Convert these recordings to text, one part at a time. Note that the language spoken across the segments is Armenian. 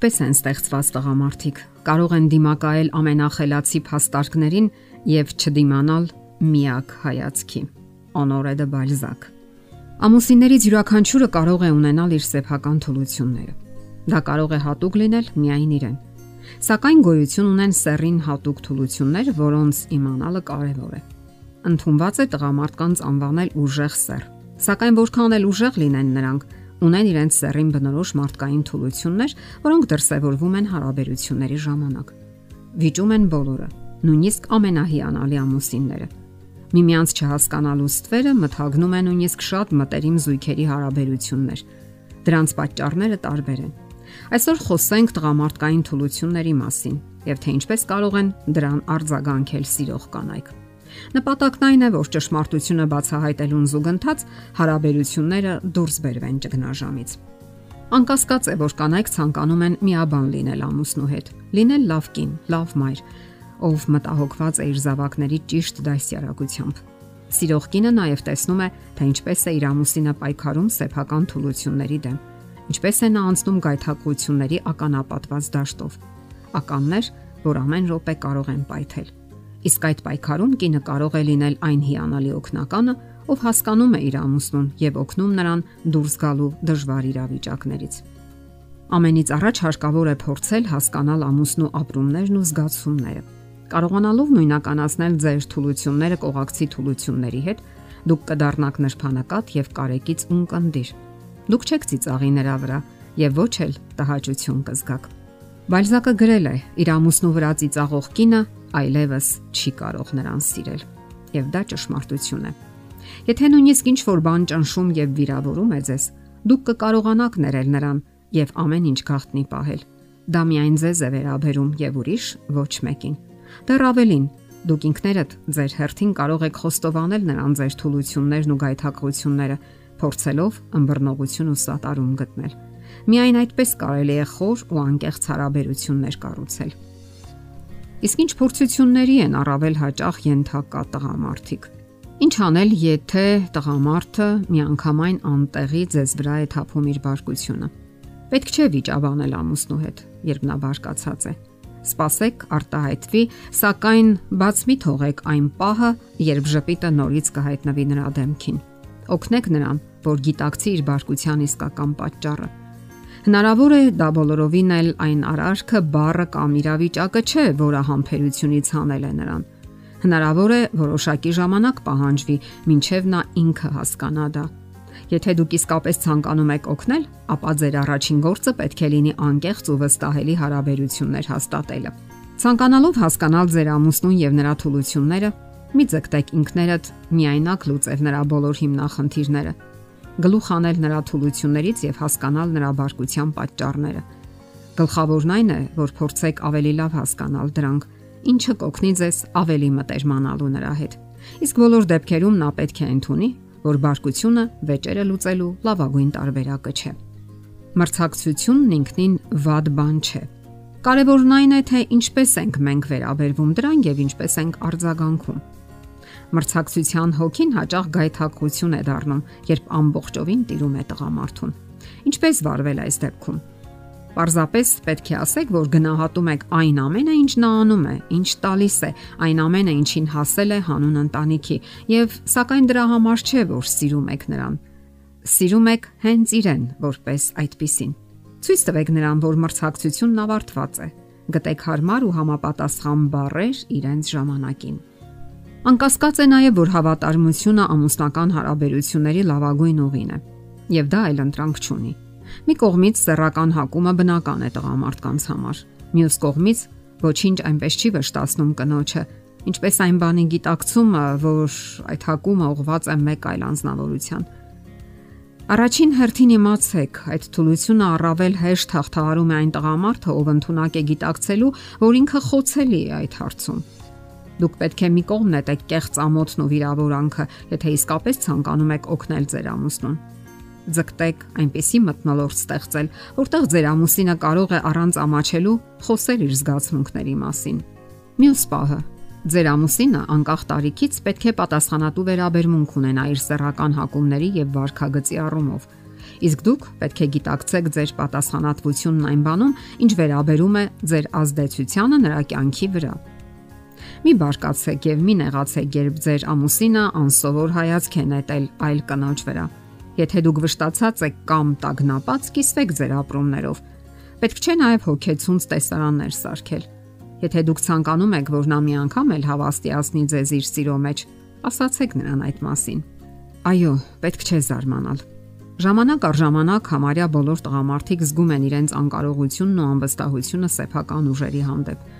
Այդպես են ստեղծված տղամարդիկ։ Կարող են դիմակայել ամենախելացի փաստարկներին եւ չդիմանալ միակ հայացքի։ Օնորե դե Բալզակ։ Ամուսիններից յուրաքանչյուրը կարող է ունենալ իր սեփական թուլությունները։ Դա կարող է հատուկ լինել միայն իրեն։ Սակայն գոյություն ունեն սեռին հատուկ թուլություններ, որոնց իմանալը կարևոր է։ Ընթունված է տղամարդկանց անվանել ուժեղ սեռ։ Սակայն որքան էլ ուժեղ լինեն նրանք, ունեն իրենց սեռին բնորոշ մարդկային թուլություններ, որոնք դրսևորվում են հարաբերությունների ժամանակ։ Վիճում են բոլորը, նույնիսկ ամենահիանալի ամուսինները։ Միմյանց չհասկանալու ստվերը մթագնում են նույնիսկ շատ մտերիմ զույգերի հարաբերություններ։ Դրանց պատճառները տարբեր են։ Այսօր խոսենք տղամարդկային թուլությունների մասին եւ թե ինչպես կարող են դրան արձագանքել սիրող կանայք։ Նպատակն այն է, որ ճշմարտությունը բացահայտելուն զուգընթաց հարաբերությունները դուրս բերվեն ճգնաժամից։ Անկասկած է, որ կանայք ցանկանում են միաբան լինել ամուսնու հետ, լինել լավ կին, լավ մայր, ով մտահոգված է իր զավակների ճիշտ դասյարակությամբ։ Սիրող կինը նաև տեսնում է, թե ինչպես է իր ամուսինը պայքարում սեփական թուլությունների դեմ, ինչպես է նա անցնում գայթակղությունների ականապատված դաշտով։ Ականներ, որ ամեն րոպե կարող են պայթել Իսկ այդ պայքարում կինը կարող է լինել այն հիանալի օգնականը, ով հասկանում է իր ամուսնուն եւ օգնում նրան դուրս գալու դժվար իրավիճակներից։ Ամենից առաջ հարկավոր է փորձել հասկանալ ամուսնու ապրումներն ու զգացումները։ Կարողանալով նույնականացնել ձեր թուլությունները կողակցի թուլությունների հետ, դուք կդառնաք նրբանակատ եւ կարեկից ունկնդիր։ Դուք չեք ծիծաղի նրա վրա եւ ոչ էլ տհաճություն կզգաք։ Բալզակը գրել է. իր ամուսնու վրա ծիծաղող կինը այլևս չի կարող նրան սիրել։ Եվ դա ճշմարտություն է։ Եթե նույնիսկ ինչ որ բան ճնշում եւ վիրավորում է ձեզ, դուք կկարողանաք ներել նրան եւ ամեն ինչ գաղտնի պահել։ Դա միայն ձեզ է վերաբերում եւ ուրիշ ոչ մեկին։ Դեռ ավելին, դուք ինքներդ ձեր հերթին կարող եք խոստովանել նրան ձեր թուլություններն ու գայթակղությունները, փորձելով ըմբռնողություն ու սատարում գտնել։ Միայն այդպես կարելի է խոր ու անկեղծ հարաբերություններ կառուցել։ Իսկ ինչ փորձությունների են առավել հաճախ ենթակա տղամարդիկ։ Ինչ անել, եթե տղամարդը միանգամայն անտեղի ձեզ վրա է թափում իր բարկությունը։ Պետք չէ վիճաբանել ամուսնու հետ, երբ նա բարկացած է։ Սպասեք արտահայտվի, սակայն բաց մի թողեք այն պահը, երբ ժպիտը նորից կհայտնվի նրա դեմքին։ Օգնեք նրան, որ գիտակցի իր բարկության իսկական պատճառը Հնարավոր է դա բոլորովին էլ այն արարքը բառը կամ իրավիճակը չէ, որը համբերությունից հանել է նրան։ Հնարավոր է որոշակի ժամանակ պահանջվի, ինչև նա ինքը հասկանա դա։ Եթե դուք իսկապես ցանկանում եք օգնել, ապա ձեր առաջին գործը պետք է լինի անկեղծ ու վստահելի հարաբերություններ հաստատելը։ Ցանկանալով հասկանալ ձեր ամուսնուն եւ նրա թուլությունները, մի ձգտեք ինքներդ միայնակ լուծել նրա բոլոր հիմնախնդիրները գլուխ անել նրա թուլություններից եւ հասկանալ նրա բարկության պատճառները։ Գլխավորն այն է, որ փորձեք ավելի լավ հասկանալ դրանք, ինչը կօգնի ձեզ ավելի մտերմանալու նրա հետ։ Իսկ բոլոր դեպքերում նա պետք է ընդունի, որ բարկությունը վեճերը լուծելու լավագույն տարբերակը չէ։ Մրցակցությունն ինքնին վատ բան չէ։ Կարևորն այն է, թե ինչպես ենք մենք վերաբերվում դրան եւ ինչպես ենք արձագանքում։ Մրցակցության հոգին հաճախ գայթակղություն է դառնում, երբ ամբողջովին տիրում է տղամարդուն։ Ինչպես վարվել այս դեպքում։ Պարզապես պետք է ասեք, որ գնահատում եք այն ամենը, ինչ նա անում է, ինչ տալիս է, այն ամենը, ինչին հասել է հանուն ընտանիքի, եւ սակայն դրա համար չէ, որ սիրում եք նրան։ Սիրում եք հենց իրեն, որպես այդպիսին։ Ցույց տվեք նրան, որ մրցակցությունն ավարտված է։ Գտեք հարմար ու համապատասխան բառեր իրենց ժամանակին։ Անկասկած է նաև, որ հավատարմությունը ամուսնական հարաբերությունների լավագույն ուղին է, եւ դա այլ ընտրանք չունի։ Մի կողմից սեռական հակումը բնական է տղամարդկանց համար, մյուս կողմից ոչինչ այնպես չի վշտացնում կնոջը, ինչպես այն բանի գիտակցումը, որ այդ հակումը ուղված է մեկ այլ անznավորության։ Առաջին հերթին իմացեք, այդ թուլությունը առավել հեշտ հաղթահարում է այն տղամարդը, ով ընդունակ է գիտակցելու, որ ինքը խոցելի է այդ հարցում Դուք պետք է մի կողմ նետեք կեղծ ամոթն ու վիրավորանքը, եթե իսկապես ցանկանում եք օգնել ձեր ամուսնուն։ Ձգտեք այնպիսի մտնոլորտ ստեղծել, որտեղ ձեր ամուսինը կարող է առանց ամաչելու խոսել իր զգացմունքների մասին։ Մյուս պահը Ձեր ամուսինը անկախ տարիքից պետք է պատասխանատու վերաբերմունք ունենա իր սեռական հակումների եւ վարքագծի առումով։ Իսկ դուք պետք է գիտակցեք ձեր պատասխանատվությունն այն բանում, ինչ վերաբերում է ձեր ազդեցությանը նրա կյանքի վրա։ Մի բարկացեք եւ մի նեղացեք, երբ ձեր ամուսինը անսովոր հայացք է նետել այլ կնոջ վրա։ Եթե դուք վշտացած եք կամ տագնապած, կիսվեք ձեր ապրումներով։ Պետք չէ նաև հոգեցունց տեսարաններ սարքել։ Եթե դուք ցանկանում եք, որ նա մի անգամ էլ հավաստիացնի ձեզ իր սիրո մեջ, ասացեք նրան այդ մասին։ Այո, պետք չէ զարմանալ։ Ժամանակ առ ժամանակ համարյա բոլոր տղամարդիկ զգում են իրենց անկարողությունն ու անվստահությունը սեփական ուժերի հանդեպ։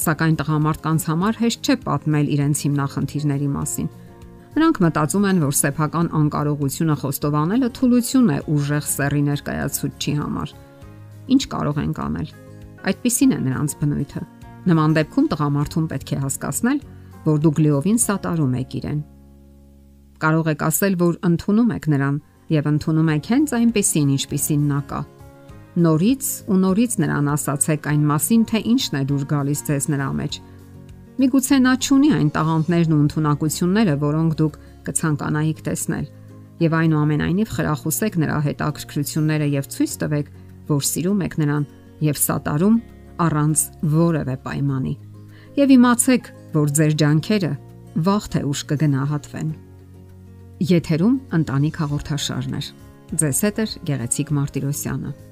Սակայն տղամարդկանց համար հեշտ չէ պատմել իրենց հիմնախնդիրների մասին։ Նրանք մտածում են, որ սեփական անկարողությունը խոստովանելը թուլություն է ուժեղ սեռի ներկայացուցչի համար։ Ինչ կարող ենք անել։ Այդպիսին է նրանց բնույթը։ Նման դեպքում տղամարդուն պետք է հասկացնել, որ դուք լիովին սատարում եք իրեն։ Կարող եք ասել, որ ընդունում եք նրան եւ ընդունում եք հենց այնպեսին, ինչպիսին նա կա։ Նորից ու նորից նրան ասացեք այն մասին, թե ինչն է դուր գալիս ձեզ նրա մեջ։ Միգուցե նա ճունի այն տաղանդներն ու ընտունակությունները, որոնք դուք կցանկանայիք տեսնել։ Եվ այնուամենայնիվ խրախուսեք նրա հետաքրքրությունները եւ ցույց տվեք, որ սիրում եք նրան եւ սատարում առանց որևէ պայմանի։ Եվ իմացեք, որ ձեր ջանքերը վաղ թե ուշ կգնահատվեն։ Եթերում ընտանիք հաղորդաշարն է։ Ձեզ հետ է Գեղեցիկ Մարտիրոսյանը։